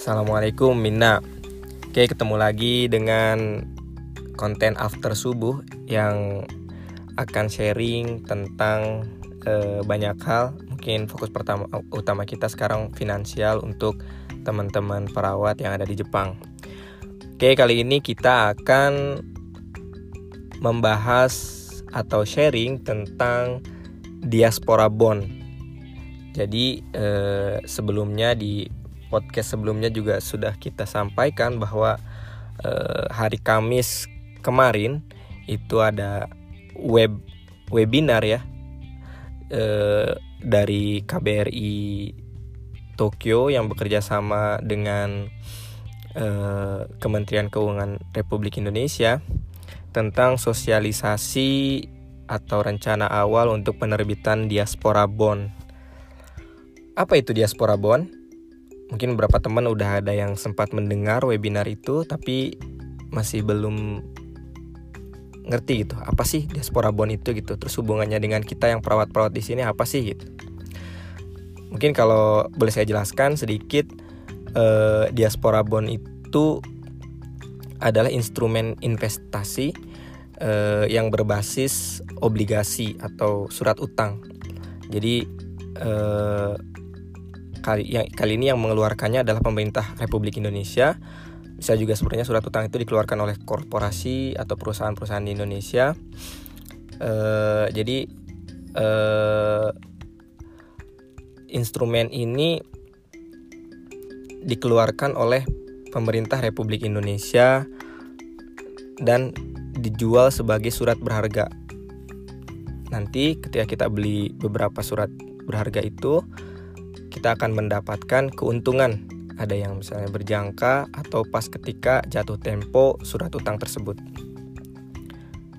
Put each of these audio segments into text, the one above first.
Assalamualaikum Minna. Oke ketemu lagi dengan konten after subuh yang akan sharing tentang e, banyak hal. Mungkin fokus pertama utama kita sekarang finansial untuk teman-teman perawat yang ada di Jepang. Oke kali ini kita akan membahas atau sharing tentang diaspora bond jadi eh, sebelumnya di podcast sebelumnya juga sudah kita sampaikan bahwa eh, hari Kamis kemarin itu ada web webinar ya eh, dari KBRI Tokyo yang bekerja sama dengan eh, Kementerian Keuangan Republik Indonesia tentang sosialisasi atau rencana awal untuk penerbitan diaspora bond. Apa itu diaspora bond? Mungkin beberapa teman udah ada yang sempat mendengar webinar itu tapi masih belum ngerti gitu apa sih diaspora bond itu gitu. Terus hubungannya dengan kita yang perawat-perawat di sini apa sih gitu. Mungkin kalau boleh saya jelaskan sedikit eh, diaspora bond itu adalah instrumen investasi eh, yang berbasis obligasi atau surat utang. Jadi eh, kali yang kali ini yang mengeluarkannya adalah pemerintah Republik Indonesia. Bisa juga sebenarnya surat utang itu dikeluarkan oleh korporasi atau perusahaan-perusahaan di Indonesia. Uh, jadi uh, instrumen ini dikeluarkan oleh pemerintah Republik Indonesia dan dijual sebagai surat berharga. Nanti ketika kita beli beberapa surat berharga itu, kita akan mendapatkan keuntungan. Ada yang misalnya berjangka atau pas ketika jatuh tempo surat utang tersebut.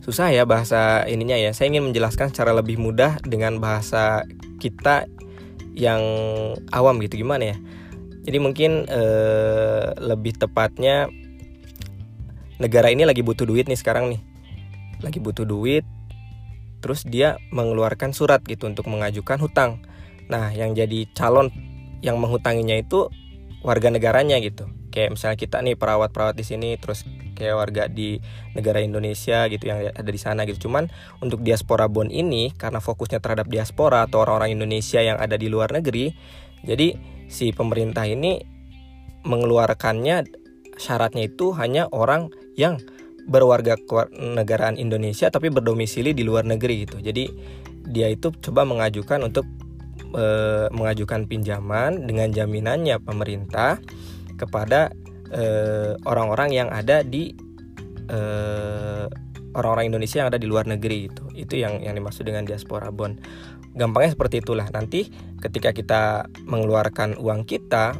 Susah ya bahasa ininya ya. Saya ingin menjelaskan secara lebih mudah dengan bahasa kita yang awam gitu gimana ya. Jadi mungkin eh, lebih tepatnya negara ini lagi butuh duit nih sekarang nih. Lagi butuh duit terus dia mengeluarkan surat gitu untuk mengajukan hutang. Nah, yang jadi calon yang menghutanginya itu warga negaranya gitu. Kayak misalnya kita nih perawat-perawat di sini terus kayak warga di negara Indonesia gitu yang ada di sana gitu. Cuman untuk diaspora bond ini karena fokusnya terhadap diaspora atau orang-orang Indonesia yang ada di luar negeri, jadi si pemerintah ini mengeluarkannya syaratnya itu hanya orang yang berwarga negaraan Indonesia tapi berdomisili di luar negeri gitu. Jadi dia itu coba mengajukan untuk e, mengajukan pinjaman dengan jaminannya pemerintah kepada eh, orang-orang yang ada di eh, orang-orang Indonesia yang ada di luar negeri itu. Itu yang yang dimaksud dengan diaspora bond. Gampangnya seperti itulah. Nanti ketika kita mengeluarkan uang kita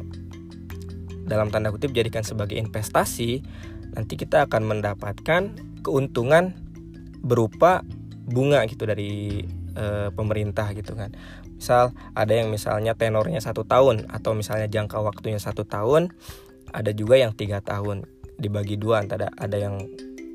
dalam tanda kutip jadikan sebagai investasi nanti kita akan mendapatkan keuntungan berupa bunga gitu dari e, pemerintah gitu kan misal ada yang misalnya tenornya satu tahun atau misalnya jangka waktunya satu tahun ada juga yang tiga tahun dibagi dua ada ada yang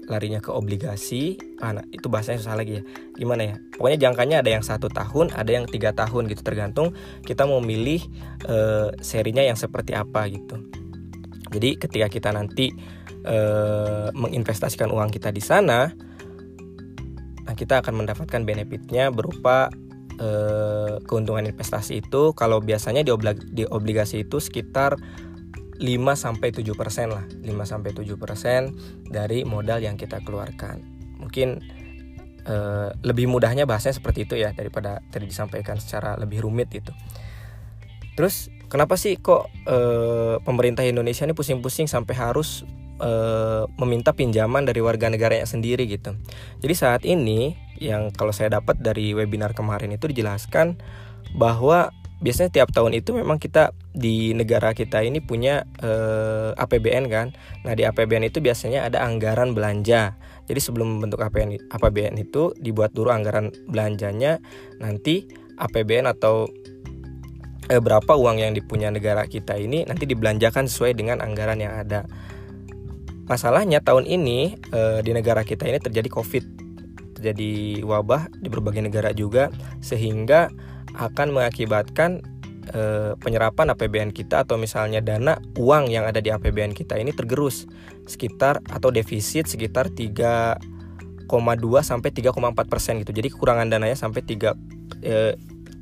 larinya ke obligasi. Ah, nah, itu bahasanya susah lagi ya. Gimana ya? Pokoknya jangkanya ada yang satu tahun ada yang tiga tahun gitu. Tergantung kita mau milih e, serinya yang seperti apa gitu. Jadi ketika kita nanti e, menginvestasikan uang kita di sana nah kita akan mendapatkan benefitnya berupa eh, keuntungan investasi itu kalau biasanya di, oblig di obligasi itu sekitar 5 sampai 7% lah. 5 sampai 7% dari modal yang kita keluarkan. Mungkin eh, lebih mudahnya bahasanya seperti itu ya daripada tadi disampaikan secara lebih rumit itu. Terus kenapa sih kok eh, pemerintah Indonesia ini pusing-pusing sampai harus e, meminta pinjaman dari warga negaranya sendiri gitu. Jadi saat ini yang kalau saya dapat dari webinar kemarin itu dijelaskan bahwa biasanya tiap tahun itu memang kita di negara kita ini punya e, APBN kan. Nah, di APBN itu biasanya ada anggaran belanja. Jadi sebelum membentuk APBN APBN itu dibuat dulu anggaran belanjanya nanti APBN atau eh, berapa uang yang dipunya negara kita ini nanti dibelanjakan sesuai dengan anggaran yang ada. Masalahnya tahun ini e, di negara kita ini terjadi COVID, terjadi wabah di berbagai negara juga, sehingga akan mengakibatkan e, penyerapan APBN kita atau misalnya dana uang yang ada di APBN kita ini tergerus sekitar atau defisit sekitar 3,2 sampai 3,4 persen gitu. Jadi kekurangan dananya sampai 3 e,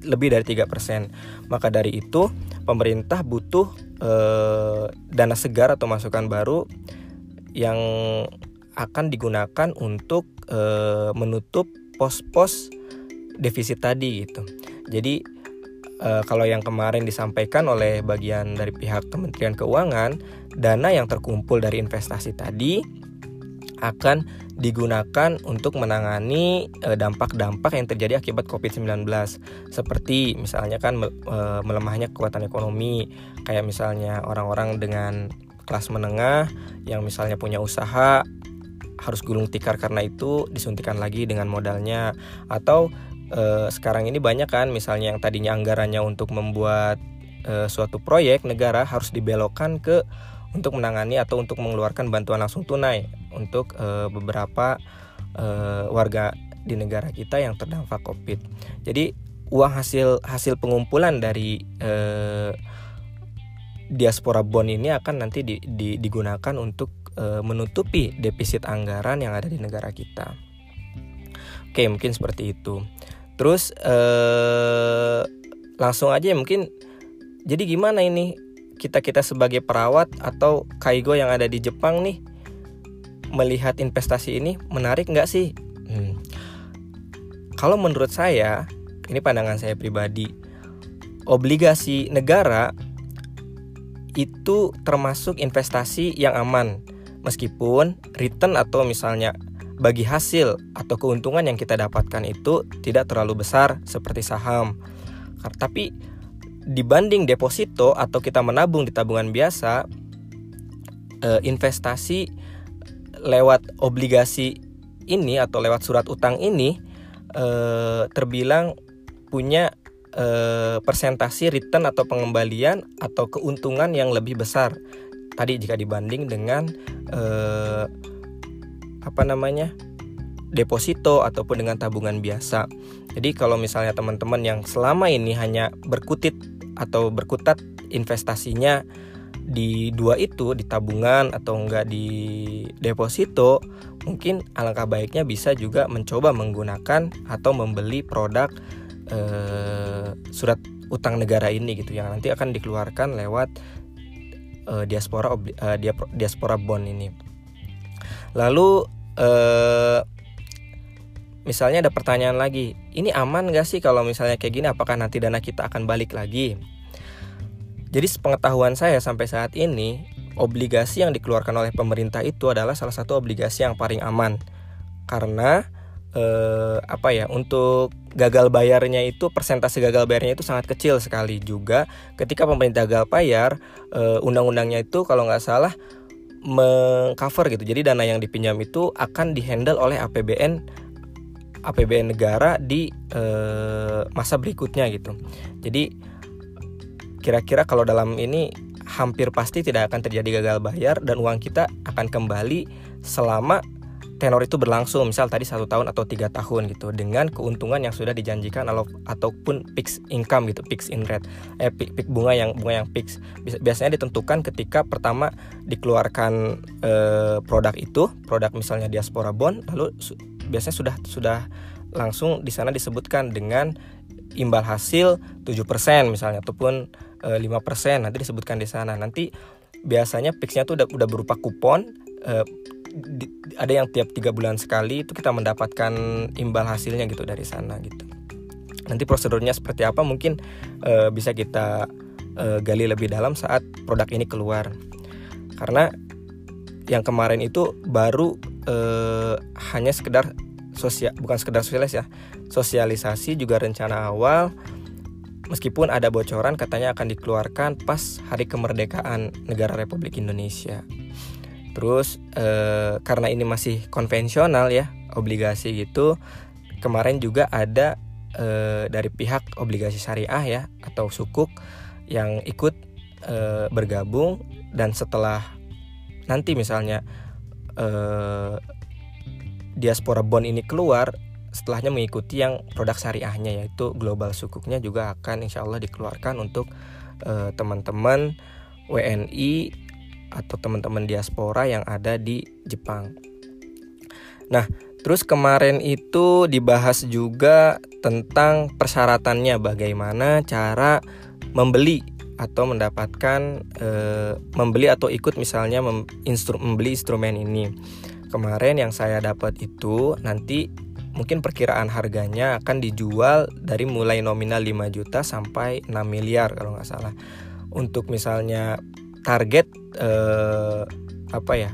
lebih dari 3 persen. Maka dari itu pemerintah butuh e, dana segar atau masukan baru yang akan digunakan untuk e, menutup pos-pos defisit tadi gitu. Jadi e, kalau yang kemarin disampaikan oleh bagian dari pihak Kementerian Keuangan, dana yang terkumpul dari investasi tadi akan digunakan untuk menangani dampak-dampak yang terjadi akibat COVID-19 seperti misalnya kan melemahnya kekuatan ekonomi kayak misalnya orang-orang dengan kelas menengah yang misalnya punya usaha harus gulung tikar karena itu disuntikan lagi dengan modalnya atau e, sekarang ini banyak kan misalnya yang tadinya anggarannya untuk membuat e, suatu proyek negara harus dibelokkan ke untuk menangani atau untuk mengeluarkan bantuan langsung tunai untuk e, beberapa e, warga di negara kita yang terdampak Covid. Jadi uang hasil hasil pengumpulan dari e, diaspora bond ini akan nanti di, di, digunakan untuk e, menutupi defisit anggaran yang ada di negara kita. Oke, mungkin seperti itu. Terus e, langsung aja ya mungkin jadi gimana ini kita kita sebagai perawat atau kaigo yang ada di Jepang nih melihat investasi ini menarik nggak sih? Hmm. Kalau menurut saya, ini pandangan saya pribadi, obligasi negara itu termasuk investasi yang aman meskipun return atau misalnya bagi hasil atau keuntungan yang kita dapatkan itu tidak terlalu besar seperti saham. Tapi dibanding deposito atau kita menabung di tabungan biasa, eh, investasi lewat obligasi ini atau lewat surat utang ini eh, terbilang punya eh, persentasi return atau pengembalian atau keuntungan yang lebih besar tadi jika dibanding dengan eh, apa namanya deposito ataupun dengan tabungan biasa. Jadi kalau misalnya teman-teman yang selama ini hanya berkutit atau berkutat investasinya di dua itu di tabungan atau enggak di deposito mungkin alangkah baiknya bisa juga mencoba menggunakan atau membeli produk eh, surat utang negara ini gitu yang nanti akan dikeluarkan lewat eh, diaspora eh, diaspora bond ini. Lalu eh, misalnya ada pertanyaan lagi, ini aman gak sih kalau misalnya kayak gini? Apakah nanti dana kita akan balik lagi? Jadi sepengetahuan saya sampai saat ini obligasi yang dikeluarkan oleh pemerintah itu adalah salah satu obligasi yang paling aman karena eh, apa ya untuk gagal bayarnya itu persentase gagal bayarnya itu sangat kecil sekali juga. Ketika pemerintah gagal bayar eh, undang-undangnya itu kalau nggak salah mengcover gitu. Jadi dana yang dipinjam itu akan dihandle oleh APBN APBN negara di eh, masa berikutnya gitu. Jadi kira-kira kalau dalam ini hampir pasti tidak akan terjadi gagal bayar dan uang kita akan kembali selama tenor itu berlangsung misal tadi satu tahun atau tiga tahun gitu dengan keuntungan yang sudah dijanjikan atau ataupun fix income gitu fix in rate. Eh fix bunga yang bunga yang fix biasanya ditentukan ketika pertama dikeluarkan eh, produk itu produk misalnya diaspora bond lalu biasanya sudah sudah langsung di sana disebutkan dengan imbal hasil 7% misalnya ataupun eh, 5% nanti disebutkan di sana. Nanti biasanya fixnya tuh udah udah berupa kupon e, di, ada yang tiap tiga bulan sekali itu kita mendapatkan imbal hasilnya gitu dari sana gitu. Nanti prosedurnya seperti apa mungkin e, bisa kita e, gali lebih dalam saat produk ini keluar. Karena yang kemarin itu baru e, hanya sekedar sosial bukan sekedar sosialis ya sosialisasi juga rencana awal. Meskipun ada bocoran katanya akan dikeluarkan pas hari kemerdekaan negara Republik Indonesia Terus eh, karena ini masih konvensional ya obligasi gitu, kemarin juga ada eh, dari pihak obligasi syariah ya atau sukuk yang ikut eh, bergabung dan setelah nanti misalnya eh, diaspora bond ini keluar setelahnya mengikuti yang produk syariahnya yaitu global sukuknya juga akan insya Allah dikeluarkan untuk teman-teman WNI atau teman-teman diaspora yang ada di Jepang. Nah, terus kemarin itu dibahas juga tentang persyaratannya bagaimana cara membeli atau mendapatkan e, membeli atau ikut misalnya mem, instru, membeli instrumen ini. Kemarin yang saya dapat itu nanti mungkin perkiraan harganya akan dijual dari mulai nominal 5 juta sampai 6 miliar kalau nggak salah. Untuk misalnya target eh, apa ya?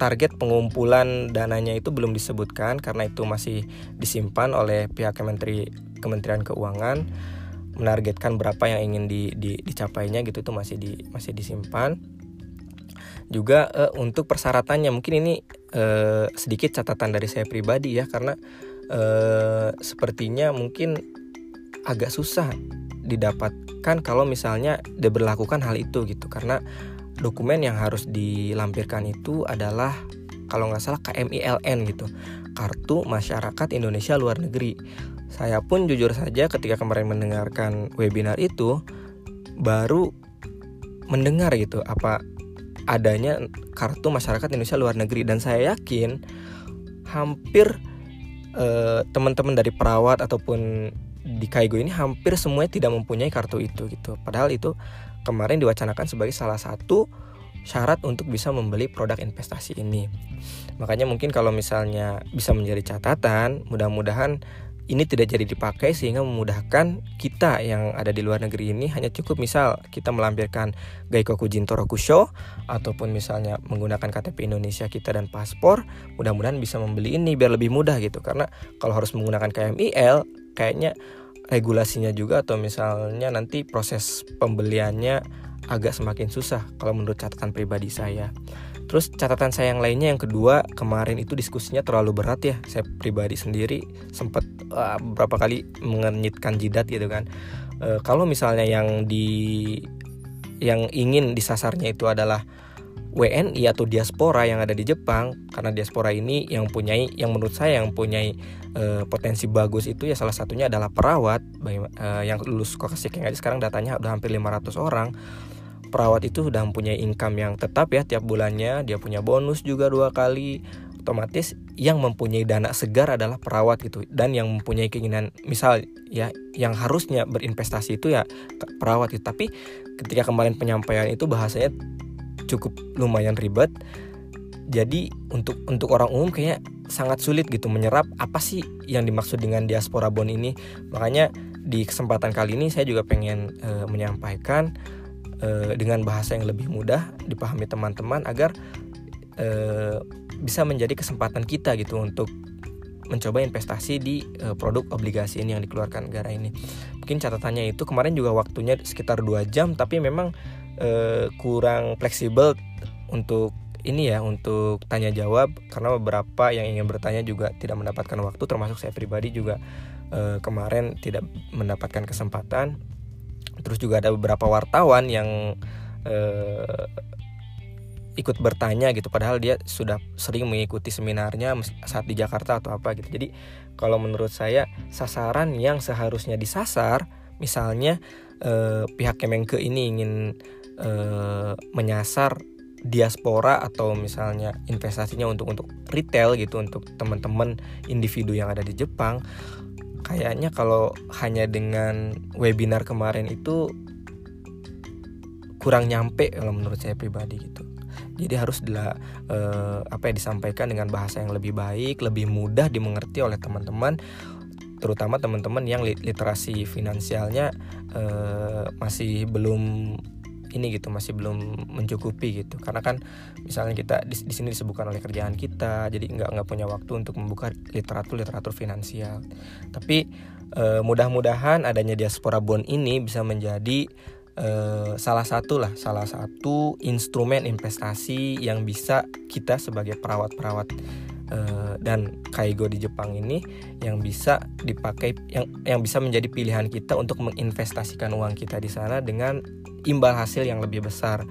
Target pengumpulan dananya itu belum disebutkan karena itu masih disimpan oleh pihak Kementeri Kementerian Keuangan menargetkan berapa yang ingin di, di, dicapainya gitu itu masih di masih disimpan juga uh, untuk persyaratannya mungkin ini uh, sedikit catatan dari saya pribadi ya karena uh, sepertinya mungkin agak susah didapatkan kalau misalnya diberlakukan hal itu gitu. Karena dokumen yang harus dilampirkan itu adalah kalau nggak salah KMILN gitu. Kartu masyarakat Indonesia luar negeri. Saya pun jujur saja ketika kemarin mendengarkan webinar itu baru mendengar gitu apa adanya kartu masyarakat Indonesia luar negeri. Dan saya yakin hampir eh, teman-teman dari perawat ataupun di Kaigo ini hampir semuanya tidak mempunyai kartu itu gitu. Padahal itu kemarin diwacanakan sebagai salah satu syarat untuk bisa membeli produk investasi ini. Makanya mungkin kalau misalnya bisa menjadi catatan, mudah-mudahan ini tidak jadi dipakai sehingga memudahkan kita yang ada di luar negeri ini hanya cukup misal kita melampirkan Gaikoku Jintoro Kusho ataupun misalnya menggunakan KTP Indonesia kita dan paspor mudah-mudahan bisa membeli ini biar lebih mudah gitu karena kalau harus menggunakan KMIL kayaknya regulasinya juga atau misalnya nanti proses pembeliannya agak semakin susah kalau menurut catatan pribadi saya. Terus catatan saya yang lainnya yang kedua kemarin itu diskusinya terlalu berat ya. Saya pribadi sendiri sempat uh, beberapa kali mengenyitkan jidat gitu kan. Uh, kalau misalnya yang di yang ingin disasarnya itu adalah WNI atau diaspora yang ada di Jepang. Karena diaspora ini yang punyai yang menurut saya yang punyai uh, potensi bagus itu ya salah satunya adalah perawat. Uh, yang lulus Kokasik yang aja sekarang datanya udah hampir 500 orang. Perawat itu sudah mempunyai income yang tetap ya tiap bulannya. Dia punya bonus juga dua kali. Otomatis yang mempunyai dana segar adalah perawat gitu. Dan yang mempunyai keinginan misal ya yang harusnya berinvestasi itu ya perawat itu tapi ketika kemarin penyampaian itu bahasanya cukup lumayan ribet jadi untuk untuk orang umum kayaknya sangat sulit gitu menyerap apa sih yang dimaksud dengan diaspora bond ini makanya di kesempatan kali ini saya juga pengen e, menyampaikan e, dengan bahasa yang lebih mudah dipahami teman-teman agar e, bisa menjadi kesempatan kita gitu untuk mencoba investasi di e, produk obligasi ini yang dikeluarkan negara ini. Mungkin catatannya itu kemarin juga waktunya sekitar dua jam tapi memang e, kurang fleksibel untuk ini ya untuk tanya jawab karena beberapa yang ingin bertanya juga tidak mendapatkan waktu termasuk saya pribadi juga e, kemarin tidak mendapatkan kesempatan. Terus juga ada beberapa wartawan yang uh, ikut bertanya gitu padahal dia sudah sering mengikuti seminarnya saat di Jakarta atau apa gitu. Jadi kalau menurut saya sasaran yang seharusnya disasar misalnya eh, pihak Kemenke ini ingin eh, menyasar diaspora atau misalnya investasinya untuk untuk retail gitu untuk teman-teman individu yang ada di Jepang kayaknya kalau hanya dengan webinar kemarin itu kurang nyampe kalau menurut saya pribadi gitu. Jadi harus uh, apa ya disampaikan dengan bahasa yang lebih baik lebih mudah dimengerti oleh teman-teman terutama teman-teman yang literasi finansialnya uh, masih belum ini gitu masih belum mencukupi gitu. Karena kan misalnya kita di, sini disebutkan oleh kerjaan kita jadi nggak nggak punya waktu untuk membuka literatur literatur finansial. Tapi e, mudah-mudahan adanya diaspora bond ini bisa menjadi e, salah satu lah salah satu instrumen investasi yang bisa kita sebagai perawat-perawat uh, dan kaigo di Jepang ini yang bisa dipakai yang yang bisa menjadi pilihan kita untuk menginvestasikan uang kita di sana dengan imbal hasil yang lebih besar.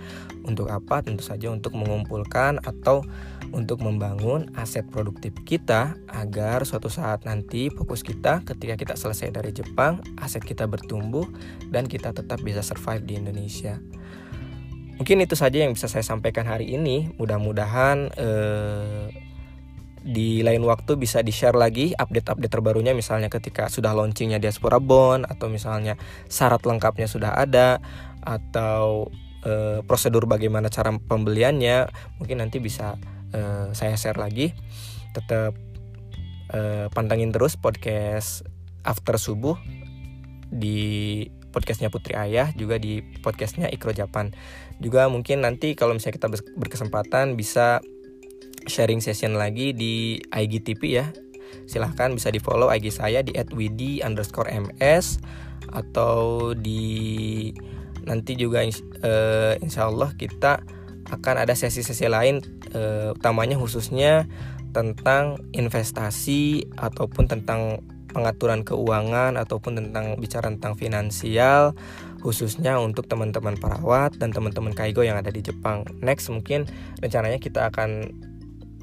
Untuk apa? Tentu saja untuk mengumpulkan atau untuk membangun aset produktif kita agar suatu saat nanti fokus kita ketika kita selesai dari Jepang, aset kita bertumbuh dan kita tetap bisa survive di Indonesia. Mungkin itu saja yang bisa saya sampaikan hari ini. Mudah-mudahan eh, di lain waktu bisa di-share lagi update-update terbarunya misalnya ketika sudah launchingnya Diaspora Bond atau misalnya syarat lengkapnya sudah ada atau e, prosedur bagaimana cara pembeliannya mungkin nanti bisa e, saya share lagi. Tetap e, pantengin terus podcast After Subuh di podcastnya Putri Ayah juga di podcastnya Ikro Japan. Juga mungkin nanti kalau misalnya kita berkesempatan bisa sharing session lagi di IGTV ya silahkan bisa di follow IG saya di @widi underscore ms atau di nanti juga uh, insya Allah kita akan ada sesi-sesi lain uh, utamanya khususnya tentang investasi ataupun tentang pengaturan keuangan ataupun tentang bicara tentang finansial khususnya untuk teman-teman perawat dan teman-teman kaigo yang ada di Jepang. Next mungkin rencananya kita akan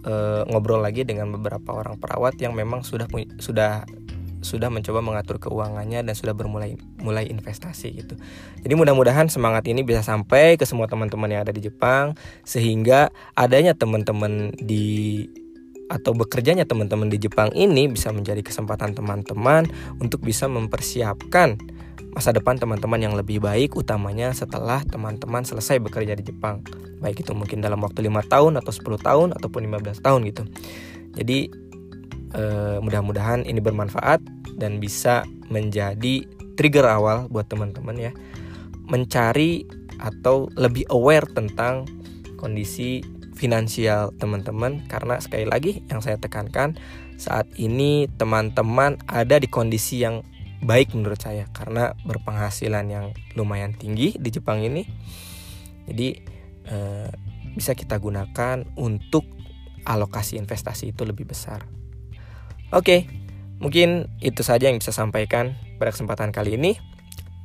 uh, ngobrol lagi dengan beberapa orang perawat yang memang sudah sudah sudah mencoba mengatur keuangannya dan sudah bermulai mulai investasi gitu. Jadi mudah-mudahan semangat ini bisa sampai ke semua teman-teman yang ada di Jepang sehingga adanya teman-teman di atau bekerjanya teman-teman di Jepang ini bisa menjadi kesempatan teman-teman untuk bisa mempersiapkan masa depan teman-teman yang lebih baik utamanya setelah teman-teman selesai bekerja di Jepang. Baik itu mungkin dalam waktu lima tahun atau 10 tahun ataupun 15 tahun gitu. Jadi eh, mudah-mudahan ini bermanfaat dan bisa menjadi trigger awal buat teman-teman ya mencari atau lebih aware tentang kondisi finansial teman-teman. Karena sekali lagi yang saya tekankan saat ini teman-teman ada di kondisi yang baik menurut saya karena berpenghasilan yang lumayan tinggi di Jepang ini. Jadi eh, bisa kita gunakan untuk alokasi investasi itu lebih besar. Oke, mungkin itu saja yang bisa sampaikan pada kesempatan kali ini.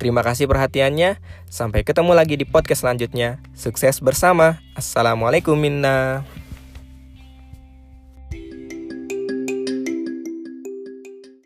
Terima kasih perhatiannya. Sampai ketemu lagi di podcast selanjutnya. Sukses bersama. Assalamualaikum minna.